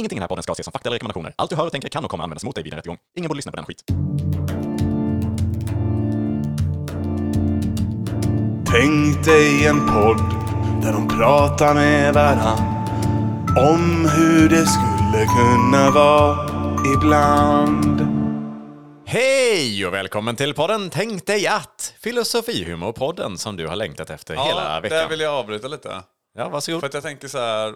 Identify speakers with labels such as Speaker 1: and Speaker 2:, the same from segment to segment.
Speaker 1: Ingenting i den här podden ska ses som fakta eller rekommendationer. Allt du hör och tänker kan och kommer användas mot dig vid en rättegång. Ingen borde lyssna på den skit.
Speaker 2: Tänk dig en podd där de pratar med varann om hur det skulle kunna vara ibland.
Speaker 1: Hej och välkommen till podden Tänk dig att! Filosofihumorpodden som du har längtat efter hela veckan.
Speaker 3: där vill jag avbryta lite.
Speaker 1: Ja, varsågod.
Speaker 3: För att jag tänker så här,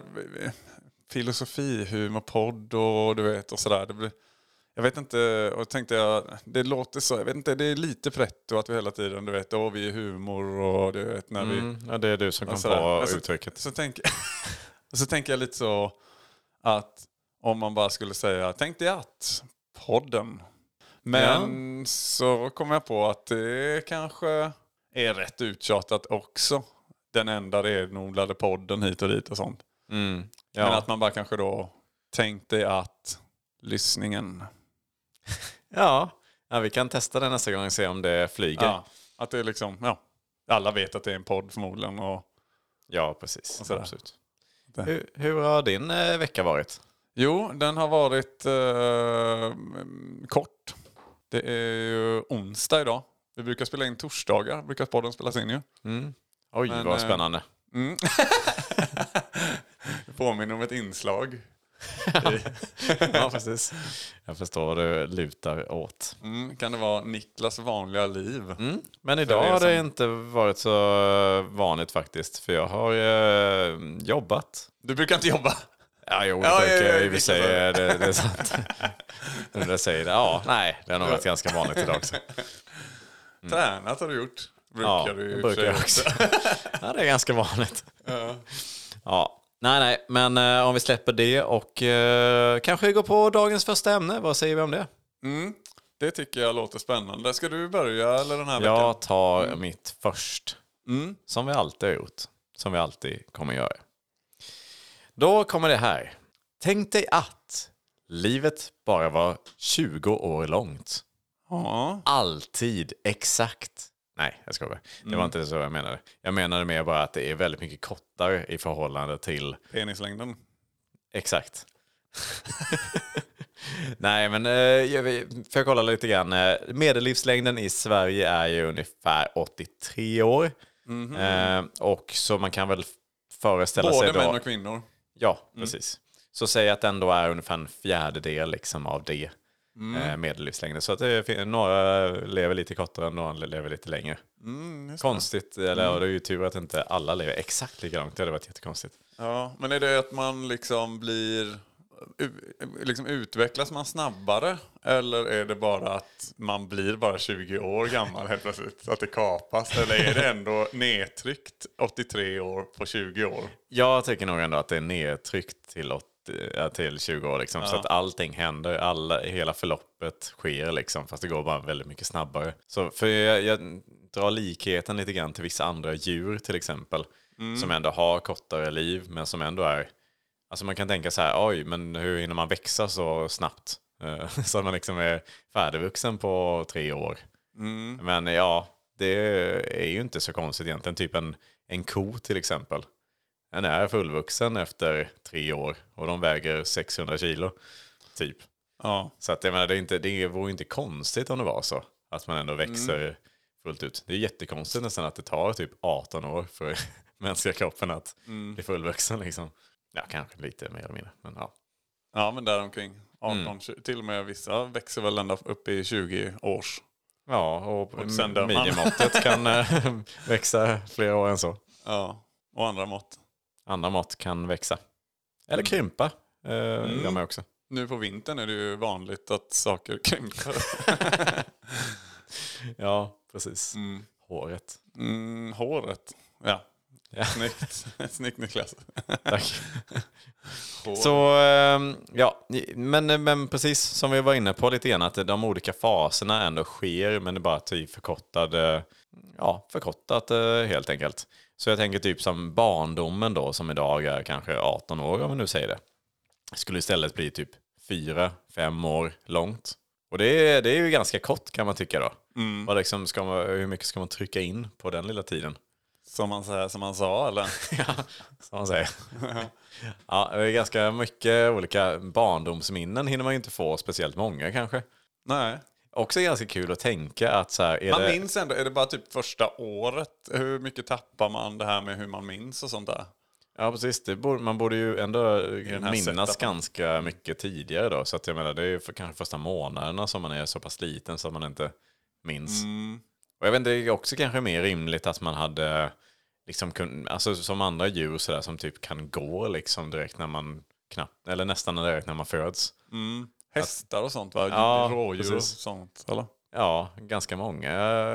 Speaker 3: filosofi, humor, podd och du vet och sådär. Det blir, jag vet inte, och tänkte jag, det låter så, jag vet inte, det är lite pretto att vi hela tiden, du vet, åh vi är humor och du vet när vi...
Speaker 1: Mm, ja, det är du som kom
Speaker 3: sådär.
Speaker 1: på
Speaker 3: Men så,
Speaker 1: uttrycket.
Speaker 3: Så, tänker, så tänker jag lite så att om man bara skulle säga, tänk dig att, podden. Men så kom jag på att det kanske är rätt uttjatat också. Den enda renodlade podden hit och dit och sånt.
Speaker 1: Mm,
Speaker 3: Men att man bara kanske då tänk dig att lyssningen.
Speaker 1: Ja. ja, vi kan testa det nästa gång och se om det flyger.
Speaker 3: Ja, att det är liksom, ja. Alla vet att det är en podd förmodligen. Och,
Speaker 1: Ja, precis.
Speaker 3: Och.
Speaker 1: Absolut. Hur, hur har din eh, vecka varit?
Speaker 3: jo, den har varit eh, mm, kort. Det är ju onsdag idag. Vi brukar spela in torsdagar, brukar podden spelas in ju.
Speaker 1: Oj,
Speaker 3: Men,
Speaker 1: vad
Speaker 3: eh,
Speaker 1: spännande.
Speaker 3: Det påminner om ett inslag.
Speaker 1: ja, precis. Jag förstår vad du lutar åt.
Speaker 3: Mm, kan det vara Niklas vanliga liv?
Speaker 1: Mm. Men idag har det
Speaker 3: som-
Speaker 1: inte varit så vanligt faktiskt. För jag har eh, jobbat.
Speaker 3: Du brukar inte jobba?
Speaker 1: Ja, jo, det
Speaker 3: Ja, ja,
Speaker 1: brukar
Speaker 3: ja,
Speaker 1: jag i och för
Speaker 3: Niklas
Speaker 1: sig.
Speaker 3: har det.
Speaker 1: Är sant. Jag säger det. Ja, nej, det har nog varit ganska vanligt idag också.
Speaker 3: Tränat har du gjort. Brukar
Speaker 1: Ja,
Speaker 3: du
Speaker 1: brukar jag också. Ja, det är ganska vanligt. Ja. Nej, nej, men eh, om vi släpper det och eh, kanske går på dagens första ämne. Vad säger vi om det?
Speaker 3: Mm, det tycker jag låter spännande. Ska du börja eller den här veckan?
Speaker 1: Jag tar mitt först.
Speaker 3: Mm.
Speaker 1: Som vi alltid har gjort. Som vi alltid kommer göra. Då kommer det här. Tänk dig att livet bara var 20 år långt.
Speaker 3: Ja.
Speaker 1: Alltid exakt. Nej, jag skojar. Det var inte så jag menade. Jag menade mer bara att det är väldigt mycket kortare i förhållande till
Speaker 3: Penislängden.
Speaker 1: Exakt. Nej, men eh, jag för jag kolla lite grann. Eh, medellivslängden i Sverige är ju ungefär 83 år. Eh, och så man kan väl föreställa
Speaker 3: Både
Speaker 1: sig då...
Speaker 3: män och kvinnor.
Speaker 1: Ja, precis. Så säg att det ändå är ungefär en fjärdedel liksom av det eh, medellivslängden. Så att det, några lever lite kortare, några lever lite längre. Konstigt, eller ja, det är ju tur att inte alla lever exakt lika långt. Det hade varit jättekonstigt.
Speaker 3: Ja, men är det att man liksom blir... Liksom utvecklas man snabbare? Eller är det bara att man blir bara 20 år gammal helt plötsligt? Så att det kapas? Eller är det ändå nedtryckt 83 år på 20 år?
Speaker 1: Jag tycker nog ändå att det är nedtryckt till, 80, ja, till 20 år. Liksom, Så att allting händer, alla, hela förloppet sker liksom, fast det går bara väldigt mycket snabbare. Så för jag, jag drar likheten lite grann till vissa andra djur till exempel. Som ändå har kortare liv men som ändå är... Alltså man kan tänka så här, oj, men hur hinner man växa så snabbt? Eh, så att man liksom är färdigvuxen på tre år. Men ja, det är ju inte så konstigt egentligen. Typ en, en ko till exempel. Den är fullvuxen efter tre år och de väger 600 kilo. Typ.
Speaker 3: Ja.
Speaker 1: Så att jag menar, det, är inte, det vore inte konstigt om det var så. Att man ändå växer fullt ut. Det är jättekonstigt nästan att det tar typ 18 år för mänskliga kroppen att bli fullvuxen. Liksom. Ja, kanske lite mer eller mindre. Men ja.
Speaker 3: Ja, men däromkring. 18, 20, till och med vissa växer väl ända upp i 20 års.
Speaker 1: Ja, och,
Speaker 3: Och sen
Speaker 1: minimottet kan eh, växa flera år än så.
Speaker 3: Ja, och andra mått.
Speaker 1: Andra mått kan växa. Eller krympa. Eh, Gör man också.
Speaker 3: Nu på vintern är det ju vanligt att saker krymper.
Speaker 1: Ja, precis. Håret.
Speaker 3: Mm, håret. Ja,
Speaker 1: Ja.
Speaker 3: snyggt. Snyggt Niklas.
Speaker 1: Tack. Så, ehm, ja, men, men precis som vi var inne på lite grann, att de olika faserna ändå sker, men det är bara typ förkortad, eh, ja, förkortat eh, helt enkelt. Så jag tänker typ som barndomen då, som idag är kanske 18 år, om vi nu säger det, skulle istället bli typ 4-5 år långt. Och det är, det är ju ganska kort kan man tycka då. Vad liksom ska man, hur mycket ska man trycka in på den lilla tiden?
Speaker 3: Som man, säger, som man sa eller?
Speaker 1: ja, som man säger. ja, det är ganska mycket olika barndomsminnen hinner man ju inte få speciellt många kanske.
Speaker 3: Nej.
Speaker 1: Också ganska kul att tänka att så här, är
Speaker 3: Man
Speaker 1: det...
Speaker 3: minns ändå, är det bara typ första året? Hur mycket tappar man det här med hur man minns och sånt där?
Speaker 1: Ja, precis. Det borde, man borde ju ändå minnas ganska mycket tidigare då. Så att jag menar, det är ju för kanske första månaderna som man är så pass liten så att man inte minns.
Speaker 3: Mm.
Speaker 1: Och jag vet inte, det är också kanske mer rimligt att man hade, liksom, kun, alltså som andra djur sådär som typ kan gå liksom direkt när man knappt, eller nästan direkt när man föds.
Speaker 3: Hästar och sånt va?
Speaker 1: Ja,
Speaker 3: Rådjur och sånt eller?
Speaker 1: Ja, ganska många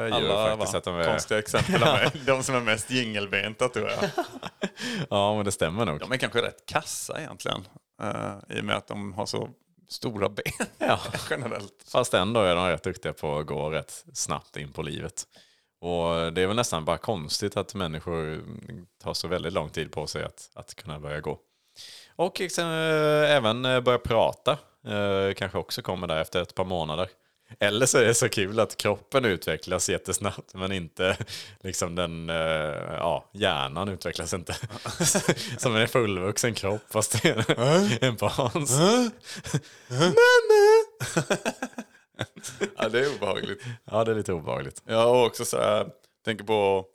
Speaker 1: djur
Speaker 3: Alla
Speaker 1: faktiskt.
Speaker 3: va?
Speaker 1: Att de är,
Speaker 3: konstiga exempel mig. De som är mest jingelbenta tror jag.
Speaker 1: ja, men det stämmer nog.
Speaker 3: De är kanske rätt kassa egentligen. eh, I och med att de har så stora ben
Speaker 1: Ja.
Speaker 3: generellt.
Speaker 1: Fast ändå är de rätt duktiga på att gå rätt snabbt in på livet. Och det är väl nästan bara konstigt att människor tar så väldigt lång tid på sig att, att kunna börja gå. Och sen, eh, även eh, börja prata. Eh, kanske också kommer där efter ett par månader. Eller så är det så kul att kroppen utvecklas jättesnabbt men inte liksom den, ja, hjärnan utvecklas inte. Som en fullvuxen kropp fast det är en barns.
Speaker 3: Ja, det är obehagligt.
Speaker 1: Ja, det är lite obehagligt.
Speaker 3: Ja, och också så här, tänker på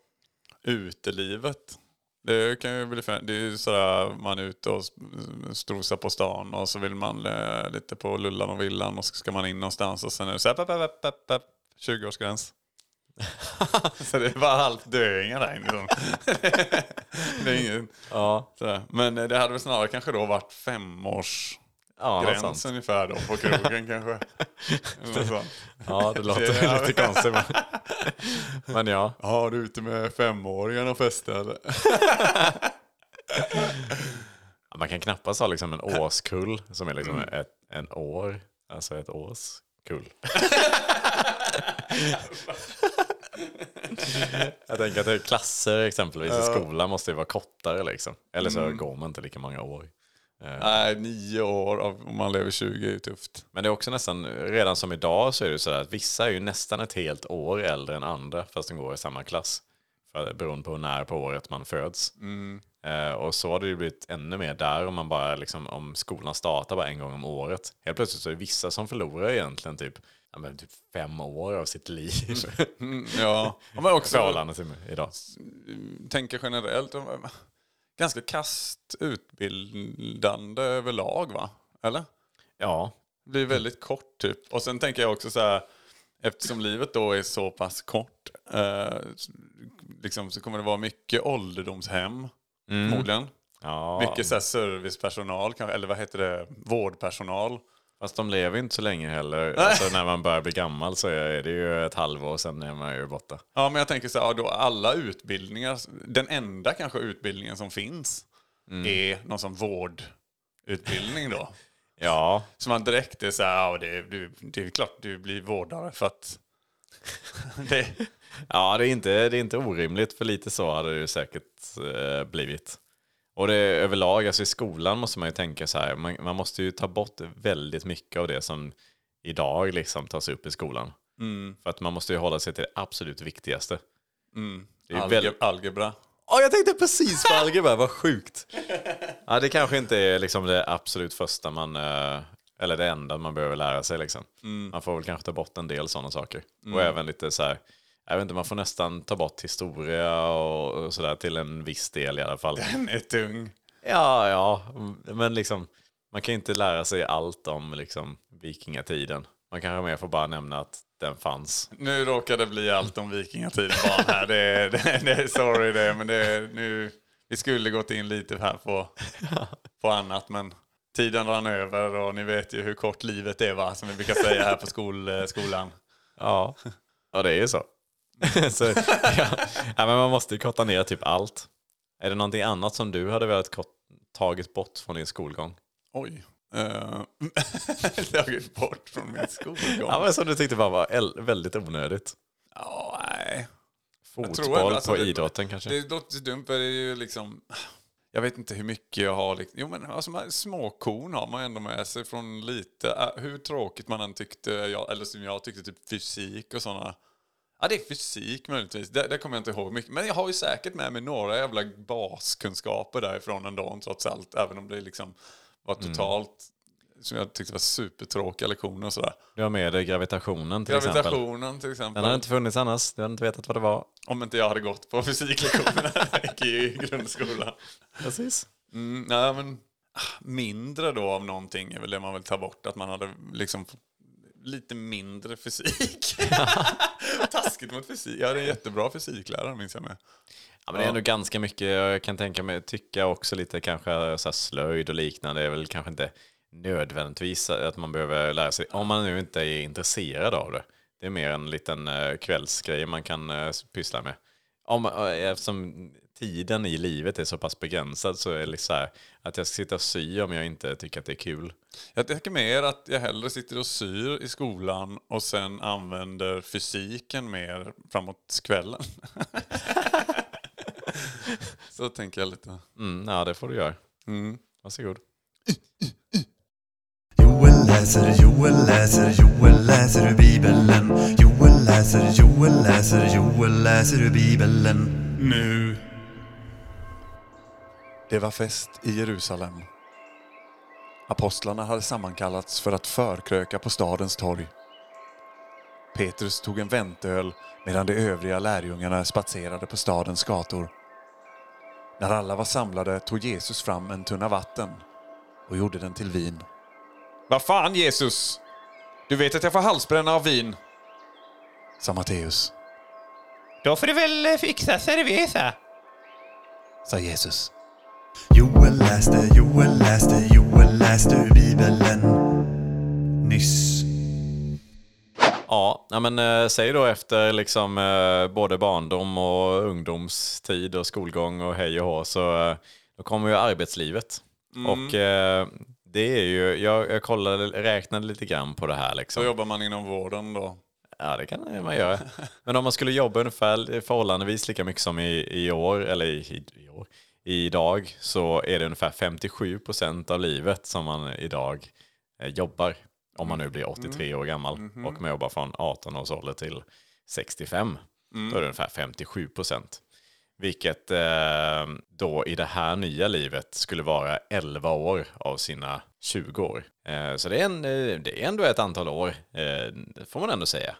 Speaker 3: utelivet. Det kan ju bli fan, det är ju sådär man är ute och strosar på stan och så vill man eh, lite på lullan och villan och så ska man in någonstans och sen är det så här, pepp, pepp, pepp, 20-årsgräns. så det är bara halvt döingar där inne. det är ingen,
Speaker 1: Ja,
Speaker 3: sådär. Men eh, det hade väl snarare kanske då varit femårs
Speaker 1: ja
Speaker 3: gräns ungefär då på krogen kanske.
Speaker 1: Ja, det låter
Speaker 3: Det-
Speaker 1: lite konstigt. Men, men ja.
Speaker 3: Ja, du är ute med femåringarna och festar eller?
Speaker 1: Man kan knappast ha liksom en årskull som är liksom ett, en år. Alltså ett årskull. Jag tänker att klasser exempelvis i skolan måste ju vara kortare liksom. Eller så går man inte lika många år.
Speaker 3: Nej, nio år av, om man lever 20 är ju tufft.
Speaker 1: Men det är också nästan, redan som idag så är det så att vissa är ju nästan ett helt år äldre än andra fast de går i samma klass. För, beroende på när på året man föds. Eh, och så har det ju blivit ännu mer där om man bara liksom, om skolan startar bara en gång om året. Helt plötsligt så är det vissa som förlorar egentligen typ, ja, men typ fem år av sitt liv.
Speaker 3: Ja, Ja, men också
Speaker 1: Förhållande till idag.
Speaker 3: tänka generellt. Ganska kast utbildande överlag va? Eller?
Speaker 1: Ja,
Speaker 3: Det blir väldigt kort typ. Och sen tänker jag också så här, eftersom livet då är så pass kort, eh, liksom, så kommer det vara mycket ålderdomshem, förmodligen.
Speaker 1: ja.
Speaker 3: Mycket så här servicepersonal, kanske, eller vad heter det, vårdpersonal.
Speaker 1: Fast de lever inte så länge heller. Alltså, när man börjar bli gammal så är det ju ett halvår sen är man ju borta.
Speaker 3: Ja, men jag tänker så här, ja, då alla utbildningar, den enda kanske utbildningen som finns är någon som vårdutbildning då.
Speaker 1: Ja,
Speaker 3: Så man direkt är så här, ja, det, är- du, det är klart du blir vårdare för att det,
Speaker 1: Ja, det är, inte, det är inte orimligt, för lite så hade det ju säkert eh, blivit. Och det överlag, alltså i skolan måste man ju tänka så här, man, man måste ju ta bort väldigt mycket av det som idag liksom tas upp i skolan. För att man måste ju hålla sig till det absolut viktigaste. Det är
Speaker 3: alge,
Speaker 1: väl-
Speaker 3: algebra.
Speaker 1: Ja, jag tänkte precis på algebra, vad sjukt. Ja, det kanske inte är liksom det absolut första man, eh, eller det enda man behöver lära sig liksom. Man får väl kanske ta bort en del sådana saker. Och även lite så här, jag vet inte, man får nästan ta bort historia och, och sådär till en viss del i alla fall.
Speaker 3: Den är tung.
Speaker 1: Ja, ja, men liksom, man kan inte lära sig allt om liksom vikingatiden. Man kanske mer får bara nämna att den fanns.
Speaker 3: Nu råkar det bli allt om vikingatiden bara här. Det, är- det, det, är sorry det, men det är nu... Vi skulle gått in lite här på, på annat, men tiden rann över och ni vet ju hur kort livet är va, som vi brukar säga här på skol, skolan.
Speaker 1: Ja, ja det är ju så. så ja. ja, men man måste ju korta ner typ allt. Är det någonting annat som du hade velat kort, tagit bort från din skolgång?
Speaker 3: Oj. Uh, tagit bort från min skolgång.
Speaker 1: Ja, men som du tyckte bara var väldigt onödigt.
Speaker 3: Ja, nej.
Speaker 1: Fotboll
Speaker 3: ändå, alltså,
Speaker 1: på
Speaker 3: det-
Speaker 1: idrotten kanske?
Speaker 3: Det låter dumt, det är ju liksom... Jag vet inte hur mycket jag har. liksom- Jo, men alltså, småkorn har man ändå med sig från lite. äh, Hur tråkigt man än tyckte, jag, eller som jag tyckte, typ fysik och sådana. Ja, det är fysik möjligtvis. Det, det kommer jag inte ihåg mycket. Men jag har ju säkert med mig några jävla baskunskaper därifrån ändå, trots allt. Även om det liksom var totalt, som jag tyckte var supertråkiga lektioner och sådär.
Speaker 1: Du har med dig gravitationen till exempel.
Speaker 3: Gravitationen till exempel.
Speaker 1: Den hade inte funnits annars. Du hade inte vetat vad det var.
Speaker 3: Om inte jag hade gått på fysiklektionerna i grundskolan.
Speaker 1: Precis.
Speaker 3: Mm, nej, men mindre då av någonting är väl det man vill ta bort. Att man hade liksom lite mindre fysik. Taskigt mot fysik. Jag hade en jättebra fysiklärare minns jag med.
Speaker 1: Ja, men det är ändå ganska mycket, jag kan tänka mig, tycka också lite kanske så slöjd och liknande. Det är väl kanske inte nödvändigtvis att man behöver lära sig, om man nu inte är intresserad av det. Det är mer en liten eh, kvällsgrej man kan eh, pyssla med. Om, eh, eftersom tiden i livet är så pass begränsad så är det liksom så här, att jag ska sitta och sy om jag inte tycker att det är kul.
Speaker 3: Jag tänker mer att jag hellre sitter och syr i skolan och sen använder fysiken mer framåt kvällen. Så tänker jag lite.
Speaker 1: Mm, ja, det får du göra. Varsågod.
Speaker 2: Joel läser, Joel läser, Joel läser ur Bibeln. Joel läser, Joel läser, Joel läser ur Bibeln. Nu.
Speaker 3: Det var fest i Jerusalem. Apostlarna hade sammankallats för att förkröka på stadens torg. Petrus tog en väntöl medan de övriga lärjungarna spatserade på stadens gator. När alla var samlade tog Jesus fram en tunna vatten och gjorde den till vin. Vad fan Jesus! Du vet att jag får halsbränna av vin, sa Matteus,
Speaker 4: Då får du väl fixa cerveza.
Speaker 3: sa Jesus.
Speaker 2: Joel läste, Joel läste, Joel läste ur Bibeln. Nyss.
Speaker 1: Ja, men eh, säg då efter liksom eh, både barndom och ungdomstid och skolgång och hej och hå så eh, då kommer ju arbetslivet. Och eh, det är ju, jag, jag kollade, räknade lite grann på det här liksom.
Speaker 3: Så jobbar man inom vården då.
Speaker 1: Ja, det kan man göra. Men om man skulle jobba ungefär förhållandevis lika mycket som i, i år, eller i, i, i år, idag, så är det ungefär 57 procent av livet som man idag eh, jobbar. Om man nu blir 83 år gammal och man jobbar från 18 års ålder till 65. Då är det ungefär 57 procent. Vilket eh, då i det här nya livet skulle vara 11 år av sina 20 år. Eh, så det är, en, eh, det är ändå ett antal år, eh, får man ändå säga.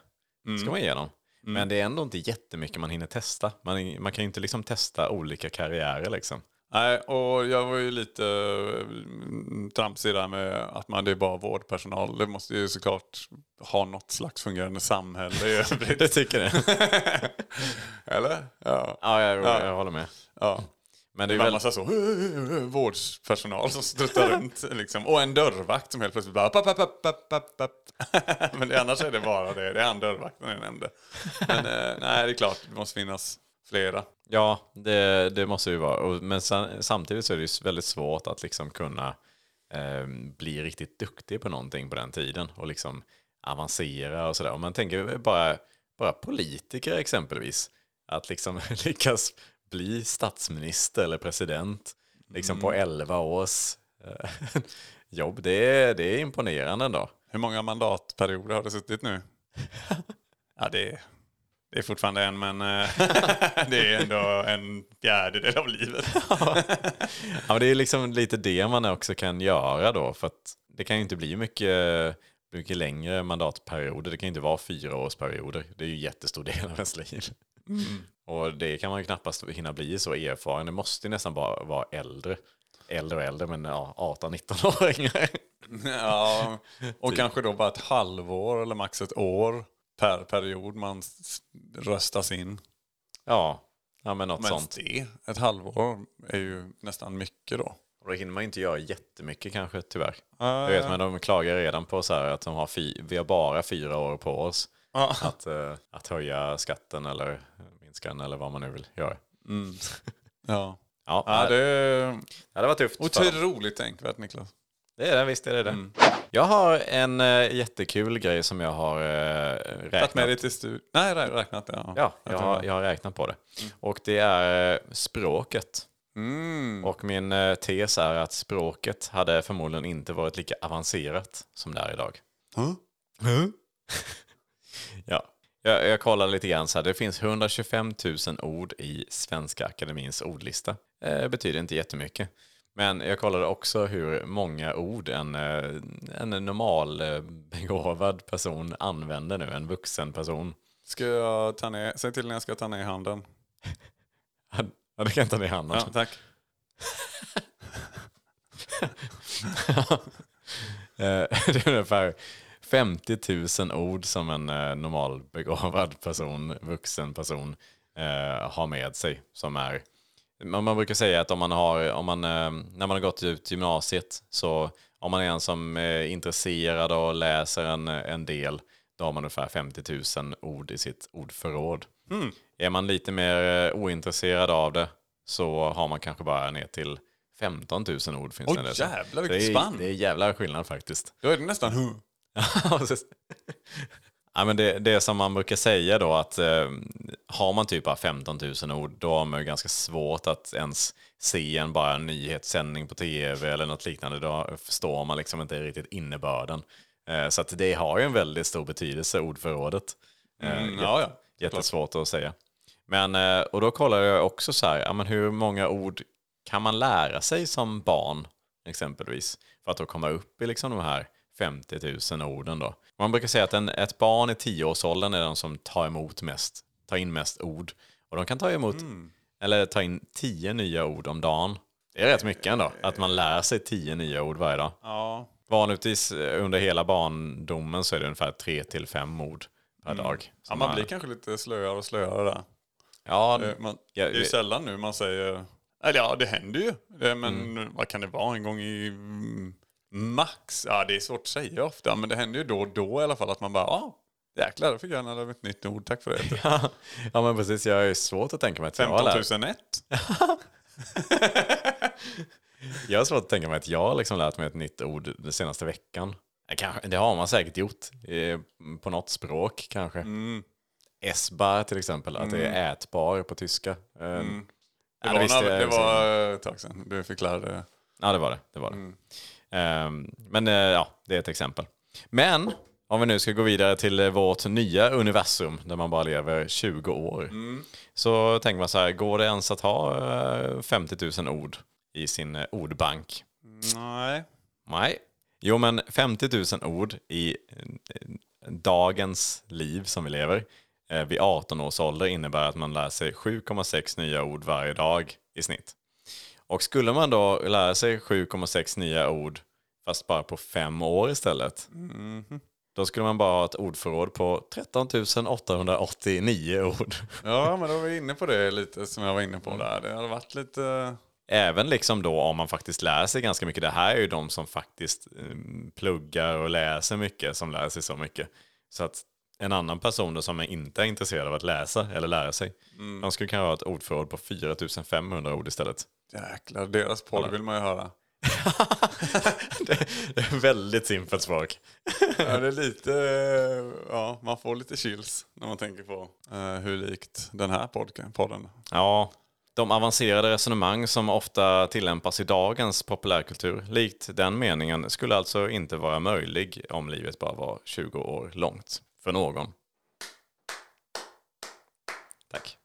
Speaker 1: ska man igenom. Men det är ändå inte jättemycket man hinner testa. Man, man kan ju inte liksom testa olika karriärer liksom.
Speaker 3: Nej, och jag var ju lite mm, tramsig där med att man det är bara vårdpersonal. Det måste ju såklart ha något slags fungerande samhälle i övrigt.
Speaker 1: Det tycker det.
Speaker 3: Eller? Ja.
Speaker 1: ja, jag,
Speaker 3: Ja.
Speaker 1: jag håller med.
Speaker 3: ja.
Speaker 1: Men
Speaker 3: Det
Speaker 1: är väl...
Speaker 3: massa så vårdpersonal som struttar runt. Liksom. Och en dörrvakt som helt plötsligt bara... Papp, papp, papp, papp, papp. Men det, annars är det bara det. Det är han dörrvakten jag nämnde. Men eh, nej, det är klart. Det måste finnas flera.
Speaker 1: Ja, det, det måste ju vara. Men sam- samtidigt så är det ju väldigt svårt att liksom kunna eh, bli riktigt duktig på någonting på den tiden och liksom avancera och sådär. Om man tänker bara, bara politiker exempelvis, att liksom lyckas bli statsminister eller president liksom på 11 års eh, jobb, det är, det är imponerande ändå.
Speaker 3: Hur många mandatperioder har du suttit nu? Ja, det är, det är fortfarande en, men eh, det är ändå en fjärdedel av livet.
Speaker 1: Ja, men det är liksom lite det man också kan göra då. För att det kan ju inte bli mycket, mycket längre mandatperioder. Det kan ju inte vara fyra årsperioder. Det är ju en jättestor del av ens liv. Och det kan man ju knappast hinna bli så erfaren. Det måste ju nästan bara vara äldre. Äldre och äldre, men ja, 18-19-åringar.
Speaker 3: Ja, och
Speaker 1: Typ.
Speaker 3: kanske då bara ett halvår eller max ett år per period man röstas in.
Speaker 1: Ja, ja men något
Speaker 3: Men
Speaker 1: sånt.
Speaker 3: det, ett halvår är ju nästan mycket då.
Speaker 1: Och då hinner man inte göra jättemycket kanske, tyvärr.
Speaker 3: Uh,
Speaker 1: Jag vet, men de klagar redan på så här att de har vi har bara fyra år på oss
Speaker 3: Ja.
Speaker 1: att, eh, att höja skatten eller minska den eller vad man nu vill göra.
Speaker 3: Ja.
Speaker 1: Ja,
Speaker 3: Ja,
Speaker 1: det,
Speaker 3: är
Speaker 1: det var tufft.
Speaker 3: otroligt tänkvärt Niklas.
Speaker 1: Det är det, visst är det det.
Speaker 3: Mm.
Speaker 1: Jag har en äh, jättekul grej som jag har äh,
Speaker 3: Tagit med
Speaker 1: räknat.
Speaker 3: dig till studion? Nej, rä- räknat. Ja,
Speaker 1: Ja,
Speaker 3: Jag
Speaker 1: har, jag har räknat på det. Och det är språket.
Speaker 3: Mm.
Speaker 1: Och min eh, tes är att språket hade förmodligen inte varit lika avancerat som det är idag.
Speaker 3: Huh?
Speaker 1: Ja. Jag, jag kollade lite grann så här. Det finns 125 000 ord i Svenska Akademins ordlista. Eh, betyder inte jättemycket. Men jag kollade också hur många ord en, eh, en normal eh, begåvad person använder nu, en vuxen person.
Speaker 3: Ska jag ta ner, säg till när jag ska ta ner handen.
Speaker 1: Ja, det kan ta ner handen.
Speaker 3: Ja, tack.
Speaker 1: Det är ungefär 50 000 ord som en eh, normal begåvad person, vuxen person, eh, har med sig. Som är, man, man brukar säga att om man har, om man, eh, när man har gått ut gymnasiet, så om man är en som är intresserad och läser en, en del, då har man ungefär 50 000 ord i sitt ordförråd. Är man lite mer eh, ointresserad av det så har man kanske bara ner till 15 000 ord. Finns
Speaker 3: Oj,
Speaker 1: det
Speaker 3: jävlar, vilket spann.
Speaker 1: Det är jävla skillnad faktiskt.
Speaker 3: Då är det nästan.
Speaker 1: Ja, men det, det som man brukar säga då att eh, har man typ bara 15 000 ord då har man ju ganska svårt att ens se en bara nyhetssändning på tv eller något liknande. Då förstår man liksom inte riktigt innebörden. Eh, så att det har ju en väldigt stor betydelse, ordförrådet. Eh,
Speaker 3: Mm, ja, ja.
Speaker 1: Jättesvårt att säga. Men, eh, och då kollar jag också så här, ja, men hur många ord kan man lära sig som barn exempelvis? För att då komma upp i liksom de här 50 000 orden då. Man brukar säga att en, ett barn i tioårsåldern är de som tar emot mest, tar in mest ord. Och de kan ta emot, eller ta in tio nya ord om dagen. Det är rätt mycket ändå, att man lär sig tio nya ord varje dag.
Speaker 3: Ja.
Speaker 1: Vanligtvis eh, under hela barndomen så är det ungefär tre till fem ord per dag.
Speaker 3: Mm. ja,
Speaker 1: som
Speaker 3: man
Speaker 1: är-
Speaker 3: blir kanske lite slöare och slöare där.
Speaker 1: Ja,
Speaker 3: Eh, Man,
Speaker 1: Ja,
Speaker 3: det är ju sällan nu man säger, eller ja det händer ju, men
Speaker 1: Mm.
Speaker 3: vad kan det vara en gång i mm, max? Ja det är svårt att säga ofta, men det händer ju då och då i alla fall att man bara, ja jäklar då fick jag en ett nytt ord, tack för det.
Speaker 1: ja, men precis. Jag är svårt att tänka mig att jag har
Speaker 3: 15
Speaker 1: lärt
Speaker 3: 001.
Speaker 1: Jag har svårt att tänka mig att jag har liksom lärt mig ett nytt ord den senaste veckan. Ja, Kanske, det har man säkert gjort. eh, På något språk kanske.
Speaker 3: Mm.
Speaker 1: Esbar till exempel, att det är ätbar på tyska. Eh,
Speaker 3: Det
Speaker 1: ja,
Speaker 3: var,
Speaker 1: visste
Speaker 3: när,
Speaker 1: jag
Speaker 3: det var ett tag sedan du förklarade.
Speaker 1: Ja, det var det. det, var det. Ehm, men eh, ja, det är ett exempel. Men om vi nu ska gå vidare till eh, vårt nya universum där man bara lever 20 år. Så tänker man så här, går det ens att ha eh, 50 000 ord i sin eh, ordbank?
Speaker 3: Nej.
Speaker 1: Nej. Jo, men 50 000 ord i eh, dagens liv som vi lever eh, vid 18 års ålder innebär att man lär sig 7,6 nya ord varje dag i snitt. Och skulle man då lära sig 7,6 nya ord fast bara på fem år istället då skulle man bara ha ett ordförråd på 13 889 ord.
Speaker 3: Ja, men då var vi inne på det lite som jag var inne på där. Det hade varit lite...
Speaker 1: Även liksom då om man faktiskt lär sig ganska mycket. Det här är ju de som faktiskt eh, pluggar och läser mycket som lär sig så mycket. Så att en annan person då som är inte är intresserad av att läsa eller lära sig. De skulle kanske ha ett ordförråd på 4500 ord istället.
Speaker 3: Jäklar, deras podd vill man ju höra.
Speaker 1: det, det är väldigt simpelt språk.
Speaker 3: Ja, det är lite, ja, man får lite chills när man tänker på eh, hur likt den här podden.
Speaker 1: Ja, de avancerade resonemang som ofta tillämpas i dagens populärkultur, likt den meningen, skulle alltså inte vara möjlig om livet bara var 20 år långt för någon. Tack.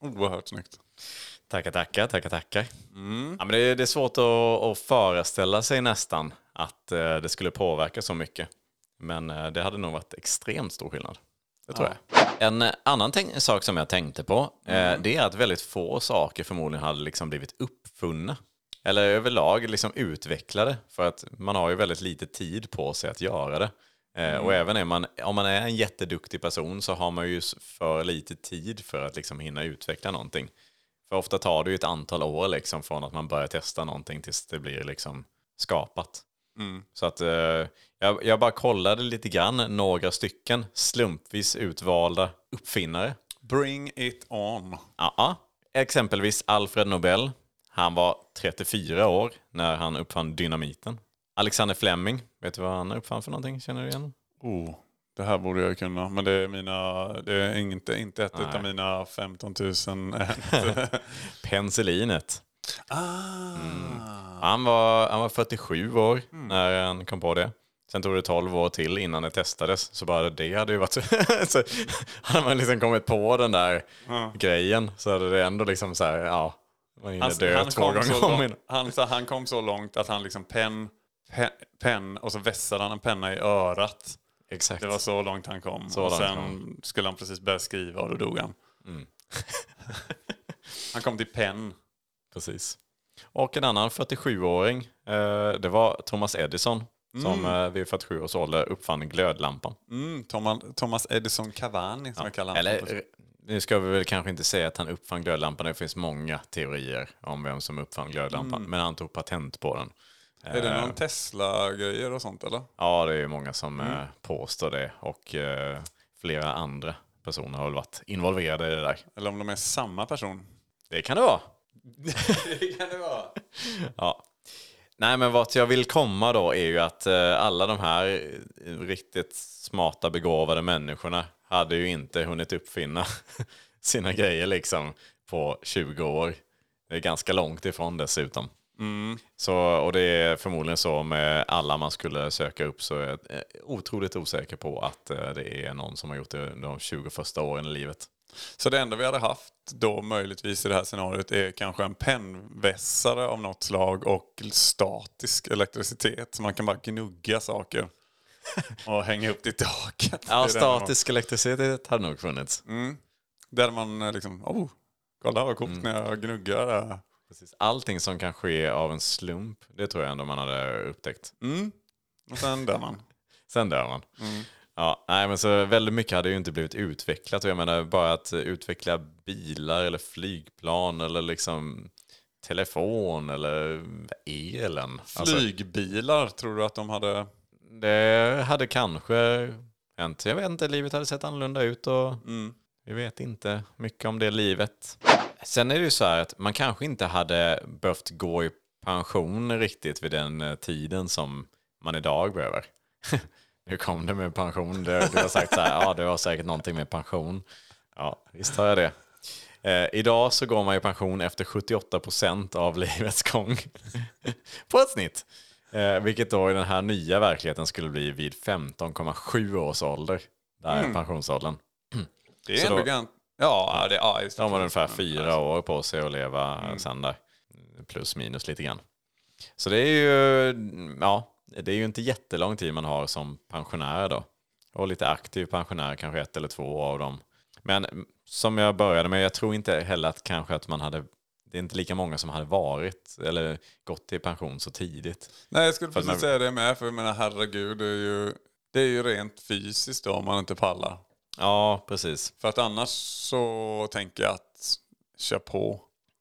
Speaker 3: Oerhört snyggt.
Speaker 1: Tackar, tackar, tackar, tackar. Ja, men det, är, det är svårt att, att föreställa sig nästan att eh, det skulle påverka så mycket. Men eh, det hade nog varit extremt stor skillnad. Det tror jag. En eh, annan sak som jag tänkte på, eh, det är att väldigt få saker förmodligen hade liksom blivit uppfunna. Eller överlag liksom utvecklade. För att man har ju väldigt lite tid på sig att göra det. Eh, Och även man, om man är en jätteduktig person så har man ju för lite tid för att liksom hinna utveckla någonting. För ofta tar det ju ett antal år liksom från att man börjar testa någonting tills det blir liksom skapat. Så att eh, jag, jag bara kollade lite grann, några stycken slumpvis utvalda uppfinnare.
Speaker 3: Bring it on.
Speaker 1: Ja, exempelvis Alfred Nobel. Han var 34 år när han uppfann dynamiten. Alexander Fleming, vet du vad han uppfann för någonting? Känner du igen?
Speaker 3: Oh, det här borde jag kunna. Men det är, mina, det är inte, inte ett
Speaker 1: Nej.
Speaker 3: av mina 15 000.
Speaker 1: Penicillinet.
Speaker 3: ah.
Speaker 1: Han var, han var 47 år när han kom på det. Sen tog det 12 år till innan det testades. Så bara det hade ju varit... så hade man liksom kommit på den där grejen så hade det ändå liksom så här, ja. Man hinner dö två gånger om
Speaker 3: han, han kom så långt att han liksom penn, penn, penn och så vässade han en penna i örat.
Speaker 1: Exakt.
Speaker 3: Det var så långt han kom.
Speaker 1: Så
Speaker 3: och sen
Speaker 1: kom.
Speaker 3: skulle han precis börja skriva och då dog han.
Speaker 1: Mm.
Speaker 3: han kom till penn.
Speaker 1: Precis. Och en annan 47-åring, eh, det var Thomas Edison. Som eh, vid 47 års ålder uppfann glödlampan.
Speaker 3: Mm, Thomas, Edison Cavani som jag kallar honom.
Speaker 1: Eller eh, nu ska vi väl kanske inte säga att han uppfann glödlampan. Det finns många teorier om vem som uppfann glödlampan. Men han tog patent på den.
Speaker 3: Är det
Speaker 1: Eh,
Speaker 3: någon Tesla-grejer och sånt eller?
Speaker 1: Ja, det är många som eh, påstår det. Och eh, flera andra personer har väl varit involverade i det där.
Speaker 3: Eller om de är samma person?
Speaker 1: Det kan det vara.
Speaker 3: det kan det vara.
Speaker 1: Ja. Nej, men vart jag vill komma då är ju att eh, alla de här eh, riktigt smarta, begåvade människorna hade ju inte hunnit uppfinna sina grejer liksom på 20 år. Det är ganska långt ifrån dessutom. Så, och det är förmodligen så med alla man skulle söka upp så är jag eh, otroligt osäker på att eh, det är någon som har gjort det de 20 första åren i livet.
Speaker 3: Så det enda vi hade haft då möjligtvis i det här scenariot är kanske en pennvässare av något slag och statisk elektricitet. Så man kan bara gnugga saker och hänga upp det i taket.
Speaker 1: Ja, statisk elektricitet hade nog funnits.
Speaker 3: man- Där man eh, liksom, oh, kolla vad
Speaker 1: Mm.
Speaker 3: coolt när jag gnuggar det här.
Speaker 1: Precis. Allting som kan ske av en slump, det tror jag ändå man hade upptäckt.
Speaker 3: Mm. Och sen där man.
Speaker 1: Sen dör man. Ja, nej, men så väldigt mycket hade ju inte blivit utvecklat. Och jag menar bara att utveckla bilar eller flygplan eller liksom telefon eller elen. Alltså,
Speaker 3: Flygbilar, tror du att de hade?
Speaker 1: det hade kanske hänt. Jag vet inte, livet hade sett annorlunda ut och
Speaker 3: Mm.
Speaker 1: vi vet inte mycket om det livet. Sen är det ju så här att man kanske inte hade behövt gå i pension riktigt vid den eh, tiden som man idag behöver. Nu kom det med pension. Du, du har sagt så här, ja du har säkert någonting med pension. Ja, visst har jag det. Eh, idag så går man i pension efter 78 procent av livets gång. På ett snitt. Eh, vilket då i den här nya verkligheten skulle bli vid 15,7 års ålder. Där är pensionsåldern.
Speaker 3: Det är
Speaker 1: Så
Speaker 3: ändå
Speaker 1: då-.
Speaker 3: Ja, det, ja, just det.
Speaker 1: De har ungefär fyra år på sig att leva sen där. Plus minus lite grann. Så det är ju, ja, det är ju inte jättelång tid man har som pensionär då. Och lite aktiv pensionär, kanske ett eller två av dem. Men mm, som jag började med, jag tror inte heller att kanske att man hade, det är inte lika många som hade varit eller gått i pension så tidigt.
Speaker 3: Nej, jag skulle precis
Speaker 1: man-
Speaker 3: säga det med. För jag menar, herregud, det är ju, det är ju rent fysiskt då om man inte pallar.
Speaker 1: Ja, precis.
Speaker 3: För att annars så tänker jag att kör på.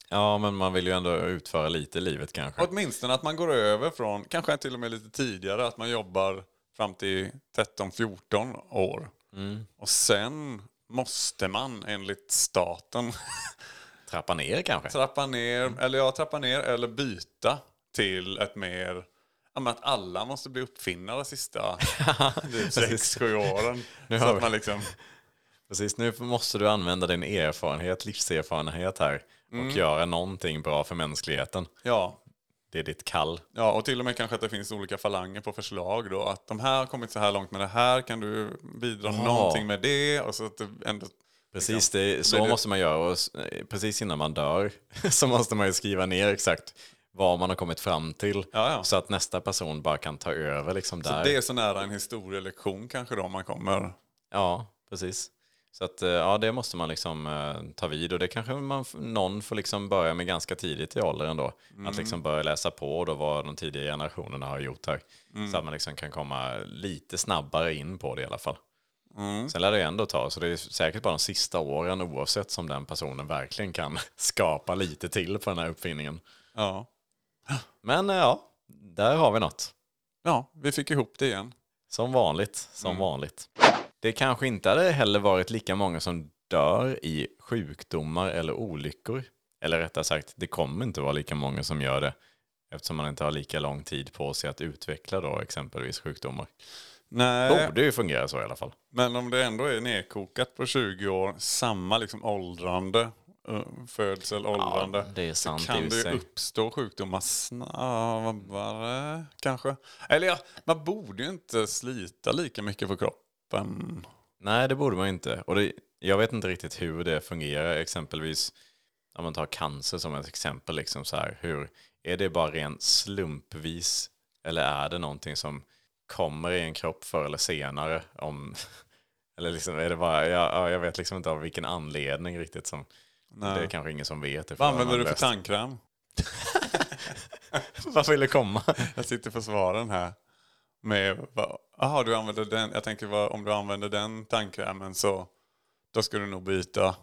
Speaker 1: Ja, men man vill ju ändå utföra lite i livet kanske.
Speaker 3: Åtminstone att man går över från, kanske till och med lite tidigare, att man jobbar fram till 13-14 år. Och sen måste man enligt staten
Speaker 1: Trappa ner kanske.
Speaker 3: trappa ner, eller ja, trappa ner eller byta till ett mer Ja, att alla måste bli uppfinnare sista 6-7 åren.
Speaker 1: Nu
Speaker 3: så att man liksom,
Speaker 1: Precis, nu måste du använda din erfarenhet, livserfarenhet här och göra någonting bra för mänskligheten.
Speaker 3: ja,
Speaker 1: Det är ditt kall.
Speaker 3: Ja, och till och med kanske att det finns olika falanger på förslag då. Att de här har kommit så här långt med det här, kan du bidra
Speaker 1: Ja.
Speaker 3: någonting med det? Och så att det ändå...
Speaker 1: Precis, det, så
Speaker 3: det-
Speaker 1: måste man göra. Och eh, precis innan man dör så måste man ju skriva ner exakt vad man har kommit fram till.
Speaker 3: Ja, ja.
Speaker 1: Så att nästa person bara kan ta över liksom där.
Speaker 3: Det är så nära en historielektion kanske då man kommer.
Speaker 1: Ja, precis. Så att, eh, ja, det måste man liksom eh, ta vid och det kanske man, någon får liksom börja med ganska tidigt i åldern då. Att liksom börja läsa på då vad de tidigare generationerna har gjort här. Så att man liksom kan komma lite snabbare in på det i alla fall. Sen lär det ändå ta, så det är säkert bara de sista åren oavsett som den personen verkligen kan skapa lite till på den här uppfinningen.
Speaker 3: Ja.
Speaker 1: Men eh, ja, där har vi något.
Speaker 3: ja, vi fick ihop det igen.
Speaker 1: Som vanligt, som vanligt. Det kanske inte hade heller varit lika många som dör i sjukdomar eller olyckor. Eller rättare sagt, det kommer inte vara lika många som gör det. Eftersom man inte har lika lång tid på sig att utveckla då exempelvis sjukdomar.
Speaker 3: Nej,
Speaker 1: Borde ju fungera så i alla fall.
Speaker 3: men om det ändå är nedkokat på 20 år, samma liksom åldrande födsel, åldrande.
Speaker 1: det är sant
Speaker 3: kan det ju uppstå sjukdomar snabbare kanske. Eller ja, man borde ju inte slita lika mycket på kroppen.
Speaker 1: Nej, det borde man inte. Och det, jag vet inte riktigt hur det fungerar. Exempelvis, om man tar cancer som ett exempel, liksom så här, hur, är det bara rent slumpvis eller är det någonting som kommer i en kropp förr eller senare? Om, eller liksom, är det bara, jag, ja, jag vet liksom inte av vilken anledning riktigt. Som, det är kanske ingen som vet.
Speaker 3: Vad använder du för
Speaker 1: löst-
Speaker 3: tandkräm?
Speaker 1: Vad vill det komma?
Speaker 3: Jag sitter på svaren här. Med, Jaha, du använder den. Jag tänker vad, om du använder den tandkrämen så då ska du nog byta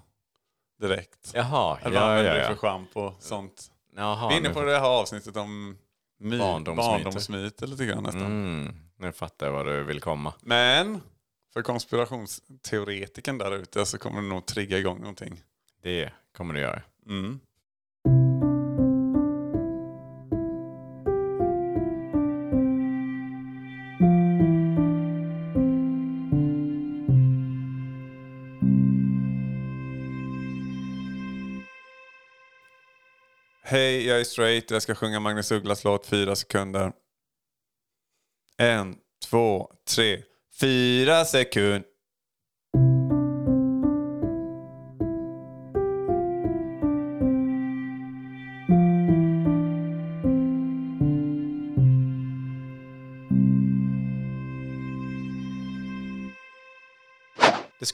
Speaker 3: direkt.
Speaker 1: Jaha,
Speaker 3: Eller vad
Speaker 1: ja,
Speaker 3: använder
Speaker 1: ja,
Speaker 3: du för
Speaker 1: ja.
Speaker 3: schampo och sånt?
Speaker 1: Jaha,
Speaker 3: Vi är inne på det här avsnittet om my,
Speaker 1: Barndomsmyter.
Speaker 3: barndomsmyter lite grann nästan.
Speaker 1: Mm, nu fattar jag vad du vill komma.
Speaker 3: Men för konspirationsteoretiken där ute så kommer det nog trigga igång någonting.
Speaker 1: Det kommer du göra.
Speaker 3: Mm. Hej, jag är straight. Jag ska sjunga Magnus Ugglas låt fyra sekunder. En, två, tre, fyra sekunder.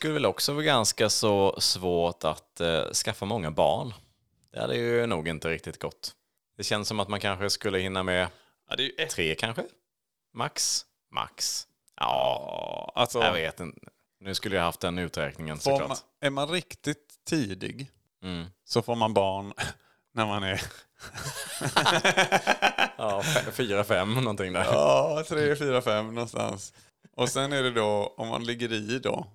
Speaker 1: Skulle väl också vara ganska så svårt att eh, skaffa många barn. Det hade ju nog inte riktigt gått. Det känns som att man kanske skulle hinna med
Speaker 3: Ja, ett.
Speaker 1: tre kanske? Max? Max? Ja,
Speaker 3: alltså,
Speaker 1: jag vet inte. Nu skulle jag haft den uträkningen
Speaker 3: får man,
Speaker 1: såklart.
Speaker 3: är man riktigt tidig
Speaker 1: Mm.
Speaker 3: så får man barn när man är
Speaker 1: Ja, fyra, fem någonting där.
Speaker 3: ja, tre, fyra, fem någonstans. Och sen är det då, om man ligger i då,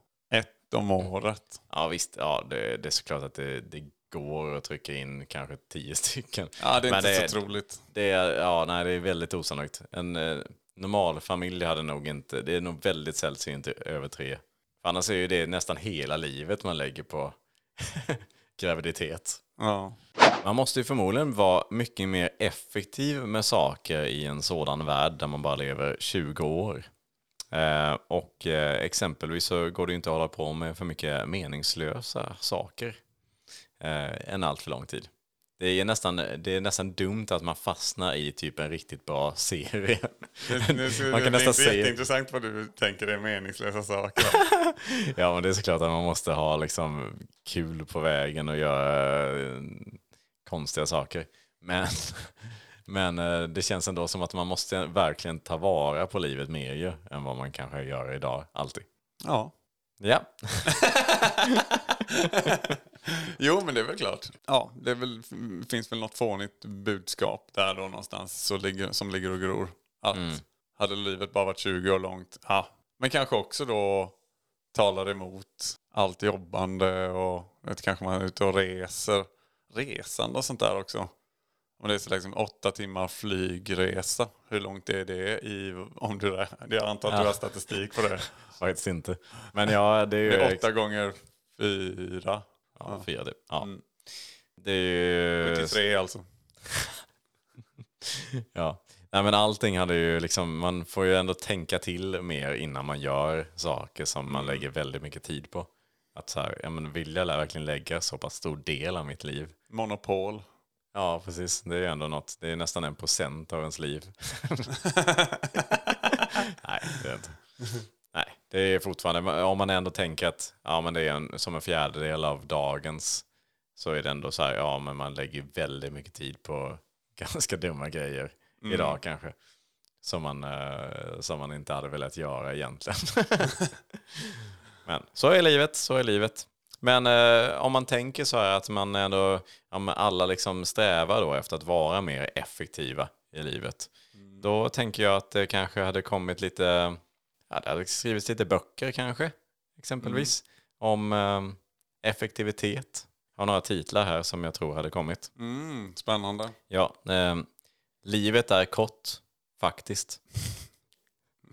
Speaker 3: om året.
Speaker 1: Ja visst, ja, det, det är såklart att det, det går att trycka in kanske tio stycken.
Speaker 3: Ja, det är
Speaker 1: Men
Speaker 3: inte
Speaker 1: det-
Speaker 3: så troligt.
Speaker 1: Det är, ja, nej, det är väldigt osannolikt. En eh, normal familj hade nog inte, det är nog väldigt sällsynt över tre. För annars är ju det nästan hela livet man lägger på graviditet.
Speaker 3: Ja.
Speaker 1: Man måste ju förmodligen vara mycket mer effektiv med saker i en sådan värld där man bara lever 20 år. Eh, och eh, exempelvis så går det ju inte att hålla på med för mycket meningslösa saker eh, en allt för lång tid. Det är, nästan, det är nästan dumt att man fastnar i typ en riktigt bra serie. man kan nästan säga...
Speaker 3: jätteintressant vad du tänker är meningslösa saker.
Speaker 1: Ja, men det är såklart att man måste ha liksom kul på vägen och göra eh, konstiga saker. Men, men eh, det känns ändå som att man måste verkligen ta vara på livet mer ju, än vad man kanske gör idag, alltid.
Speaker 3: ja.
Speaker 1: Ja,
Speaker 3: Jo, men det är väl klart. Ja, det väl, finns väl något fånigt budskap där då någonstans så ligger, som ligger och gror. Att hade livet bara varit 20 år långt, ja. Men kanske också då talar emot allt jobbande och vet, kanske man är ute och reser. Resande och sånt där också. Om det är så liksom åtta timmar flygresa, hur långt är det i, om du, jag antar att du har statistik på det.
Speaker 1: faktiskt inte. Men ja, det är ju...
Speaker 3: Det är åtta gånger fyra.
Speaker 1: Ja, fyra typ. Ja.
Speaker 3: Mm.
Speaker 1: Det är ju...
Speaker 3: 73 alltså.
Speaker 1: Ja. Nej, men allting hade ju liksom, man får ju ändå tänka till mer innan man gör saker som man lägger väldigt mycket tid på. Att så här, ja men vill jag verkligen lägga så pass stor del av mitt liv?
Speaker 3: Monopol.
Speaker 1: Ja, precis. Det är ändå något, det är nästan en procent av ens liv. Nej, det är inte. Nej, det är fortfarande, om man ändå tänker att ja, men det är en, som en fjärdedel av dagens, så är det ändå så här, ja men man lägger väldigt mycket tid på ganska dumma grejer idag kanske. Som man, eh, som man inte hade velat göra egentligen. men så är livet, så är livet. Men eh, om man tänker så här att man ändå, ja, alla liksom strävar då efter att vara mer effektiva i livet. Då tänker jag att det kanske hade kommit lite, ja, det hade skrivits lite böcker kanske, exempelvis, om eh, effektivitet. Jag har några titlar här som jag tror hade kommit.
Speaker 3: Mm, spännande.
Speaker 1: Ja, eh, livet är kort, faktiskt.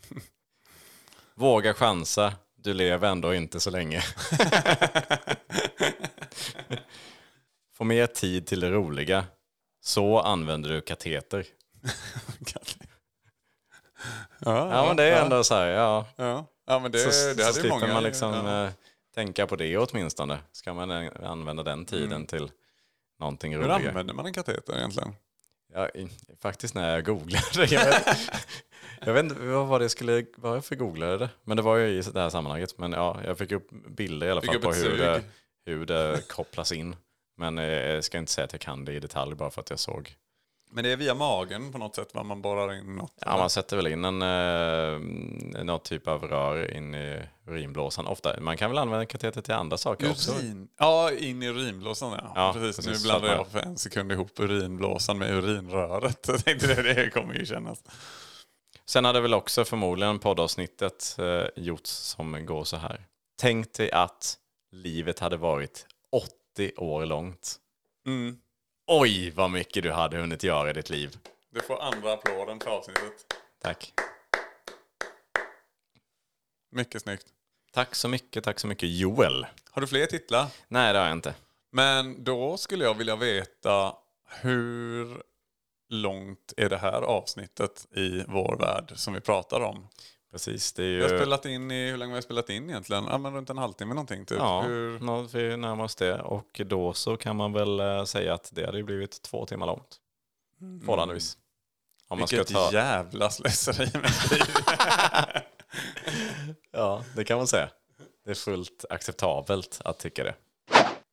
Speaker 1: Våga chansa, du lever ändå inte så länge. få mer tid till det roliga. Så använder du kateter.
Speaker 3: Ja,
Speaker 1: Ja, men det är ändå så här, ja.
Speaker 3: Ja, ja men det,
Speaker 1: så,
Speaker 3: det
Speaker 1: så
Speaker 3: hade ju
Speaker 1: slipper
Speaker 3: många.
Speaker 1: man liksom
Speaker 3: ja.
Speaker 1: eh, tänka på det åtminstone. Ska man eh, använda den tiden till någonting
Speaker 3: Hur
Speaker 1: roligare?
Speaker 3: använder man en kateter egentligen?
Speaker 1: Ja, faktiskt när jag googlade. Jag vet, jag vet inte vad var det jag skulle, varför googlade det? Men det var ju i det här sammanhanget. Men ja, jag fick upp bilder i alla
Speaker 3: Fick
Speaker 1: fall på hur det, hur det kopplas in. Men eh, jag ska inte säga att jag kan det i detalj bara för att jag såg.
Speaker 3: Men det är via magen på något sätt, va? man borrar in något.
Speaker 1: Ja, man sätter väl in en, eh, någon typ av rör in i urinblåsan. Ofta. Man kan väl använda kateter till andra saker också.
Speaker 3: Urin. Ja, in i urinblåsan ja.
Speaker 1: Ja,
Speaker 3: precis.
Speaker 1: precis.
Speaker 3: Nu
Speaker 1: att
Speaker 3: jag för en sekund ihop urinblåsan med urinröret. Jag tänkte det, det kommer ju kännas.
Speaker 1: Sen hade väl också förmodligen poddavsnittet eh, gjorts som går så här. Tänk dig att livet hade varit 80 år långt.
Speaker 3: Mm.
Speaker 1: Oj, vad mycket du hade hunnit göra i ditt liv.
Speaker 3: Du får andra applåden för avsnittet.
Speaker 1: Tack.
Speaker 3: Mycket snyggt.
Speaker 1: Tack så mycket, tack så mycket Joel.
Speaker 3: Har du fler titlar?
Speaker 1: Nej, det har jag inte.
Speaker 3: Men då skulle jag vilja veta hur långt är det här avsnittet i vår värld som vi pratar om?
Speaker 1: Precis, det är
Speaker 3: Vi har
Speaker 1: ju...
Speaker 3: spelat in i, hur länge har vi spelat in egentligen? Ja, men runt en halvtimme någonting typ.
Speaker 1: Ja,
Speaker 3: Hur,
Speaker 1: vi närmar oss det. Och då så kan man väl eh, säga att det hade ju blivit två timmar långt. Förhållandevis. Om man ska
Speaker 3: vilket
Speaker 1: ta...
Speaker 3: jävla slöseri med tid.
Speaker 1: Ja, det kan man säga. Det är fullt acceptabelt att tycka det.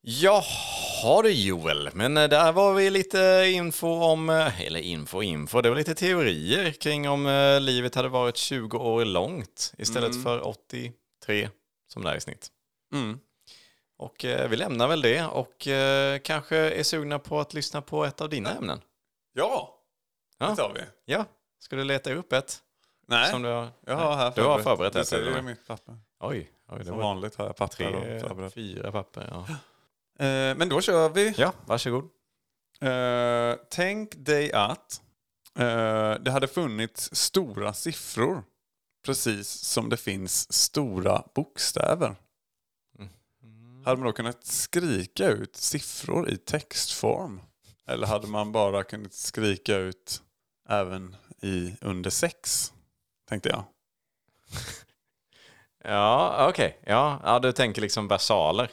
Speaker 1: Jaha du Joel, men eh, där var vi lite info om, eh, eller info info, det var lite teorier kring om eh, livet hade varit 20 år långt istället för 83 som det är i snitt.
Speaker 3: Mm.
Speaker 1: Och eh, vi lämnar väl det och eh, kanske är sugna på att lyssna på ett av dina ämnen.
Speaker 3: Ja,
Speaker 1: Ja.
Speaker 3: det tar vi.
Speaker 1: Ja, ska du leta upp ett?
Speaker 3: Nej,
Speaker 1: Som du har...
Speaker 3: jag har här
Speaker 1: Du har förberett
Speaker 3: Du
Speaker 1: ett,
Speaker 3: ser
Speaker 1: eller?
Speaker 3: ju mitt papper.
Speaker 1: Oj, oj det
Speaker 3: Som
Speaker 1: var
Speaker 3: vanligt har jag papper
Speaker 1: tre, fyra papper. Ja.
Speaker 3: Eh, men då kör vi.
Speaker 1: ja, varsågod.
Speaker 3: Eh, tänk dig att eh, det hade funnits stora siffror. Precis som det finns stora bokstäver. Hade man då kunnat skrika ut siffror i textform? Eller hade man bara kunnat skrika ut även i under sex? Tänkte jag.
Speaker 1: Ja, okej. Ja, ja, du tänker liksom versaler.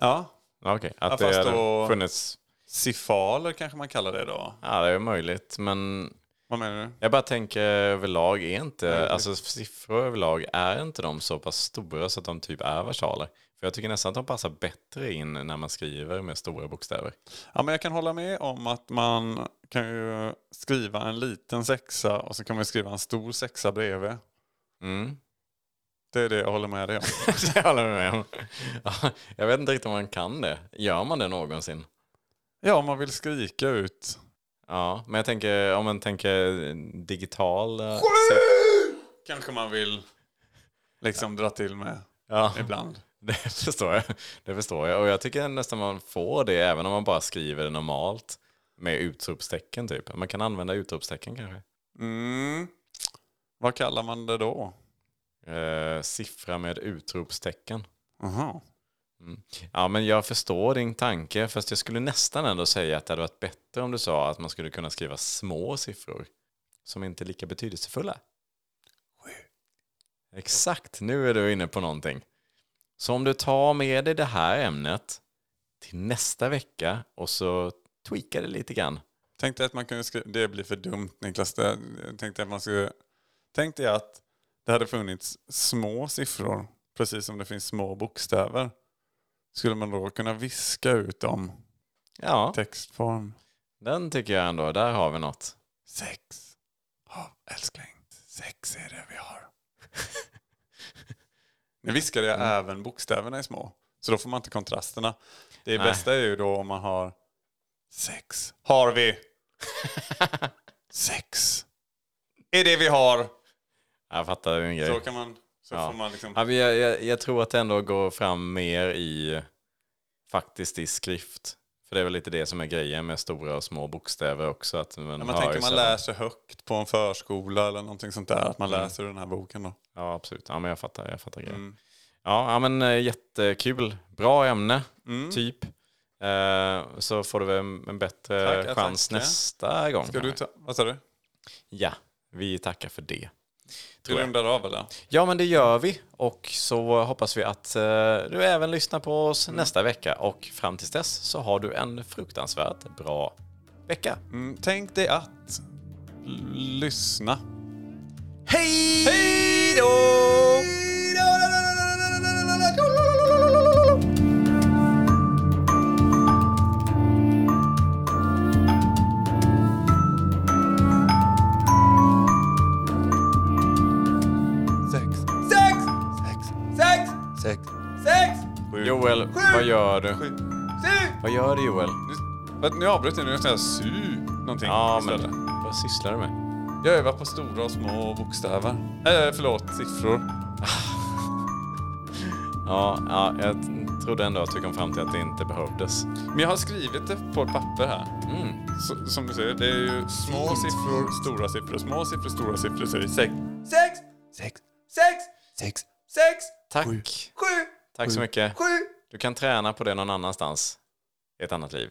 Speaker 3: Ja,
Speaker 1: Okej, att
Speaker 3: Ja,
Speaker 1: det hade
Speaker 3: då-
Speaker 1: funnits...
Speaker 3: sifaler kanske man kallar det då.
Speaker 1: Ja, det är möjligt, men
Speaker 3: Vad menar du?
Speaker 1: jag bara tänker överlag är inte... Alltså siffror överlag, är inte de så pass stora så att de typ är versaler? För jag tycker nästan att de passar bättre in när man skriver med stora bokstäver.
Speaker 3: Ja, men jag kan hålla med om att man kan ju skriva en liten sexa och så kan man skriva en stor sexa bredvid.
Speaker 1: Mm.
Speaker 3: Det är det jag håller med dig om.
Speaker 1: det håller jag med om. Ja, jag vet inte riktigt om man kan det. Gör man det någonsin?
Speaker 3: Ja, om man vill skrika ut.
Speaker 1: Ja, men jag tänker om man tänker digital... eh,
Speaker 3: Kanske man vill liksom dra till med
Speaker 1: Ja.
Speaker 3: ibland.
Speaker 1: Det förstår jag. Det förstår jag. Och jag tycker nästan man får det även om man bara skriver det normalt. Med utropstecken typ. Man kan använda utropstecken kanske.
Speaker 3: Mm. Vad kallar man det då?
Speaker 1: Eh, siffra med utropstecken.
Speaker 3: Aha.
Speaker 1: Ja, men jag förstår din tanke. Fast jag skulle nästan ändå säga att det hade varit bättre om du sa att man skulle kunna skriva små siffror. Som inte är lika betydelsefulla. Exakt, nu är du inne på någonting. Så om du tar med dig det här ämnet till nästa vecka och så tweakar det lite grann.
Speaker 3: Tänk dig att man kunde skriva, det blir för dumt Niklas. Det, jag tänkte att man skulle, tänk dig att det hade funnits små siffror, precis som det finns små bokstäver. Skulle man då kunna viska ut dem i
Speaker 1: Ja,
Speaker 3: textform?
Speaker 1: den tycker jag ändå, där har vi något.
Speaker 3: Sex. Ja, älskling. Sex är det vi har. nu viskade jag även bokstäverna är små. Så då får man inte kontrasterna. Det
Speaker 1: Nej.
Speaker 3: bästa är ju då om man har sex. Har vi. sex. Är det vi har.
Speaker 1: Jag fattar din grej.
Speaker 3: Så kan man. Så
Speaker 1: Ja.
Speaker 3: får man liksom.
Speaker 1: Ja, jag, jag, jag tror att det ändå går fram mer i faktiskt i skrift. För det är väl lite det som är grejen med stora och små bokstäver också. Att man,
Speaker 3: När man tänker man läser högt på en förskola eller någonting sånt där. Att man
Speaker 1: Mm.
Speaker 3: läser den här boken då.
Speaker 1: Ja, absolut. Ja, men jag fattar, jag fattar grejen.
Speaker 3: Mm.
Speaker 1: Ja, ja, men eh, jättekul. Bra ämne,
Speaker 3: Mm.
Speaker 1: typ. Eh, så får du väl en en bättre
Speaker 3: Tackar,
Speaker 1: chans
Speaker 3: tackar.
Speaker 1: nästa gång.
Speaker 3: Ska du ta, vad sa du?
Speaker 1: Ja, vi tackar för det. Jag.
Speaker 3: rundar av eller?
Speaker 1: Ja, men det gör vi. Och så hoppas vi att eh, du även lyssnar på oss nästa vecka. Och fram tills dess så har du en fruktansvärt bra vecka.
Speaker 3: Mm, tänk dig att lyssna.
Speaker 1: Hej!
Speaker 3: Hej då!
Speaker 1: Joel, vad gör du?
Speaker 3: sju, sju.
Speaker 1: Vad gör du Joel?
Speaker 3: Nu, nu avbröt jag, nu ska jag su någonting
Speaker 1: Ja,
Speaker 3: istället.
Speaker 1: men vad sysslar du med?
Speaker 3: Jag övar på stora och små bokstäver. Eh, förlåt, siffror.
Speaker 1: Ja, ja, jag trodde ändå att du kom fram till att det inte behövdes.
Speaker 3: Men jag har skrivit det på ett papper här.
Speaker 1: Mm.
Speaker 3: Så, som du ser, det är ju små siffror, stora siffror, små siffror, stora siffror. Så är det sex. Sex! Sex! Sex! Sex! Sex!
Speaker 1: Tack.
Speaker 3: Sju!
Speaker 1: Tack så mycket.
Speaker 3: Sju!
Speaker 1: Du kan träna på det någon annanstans i ett annat liv.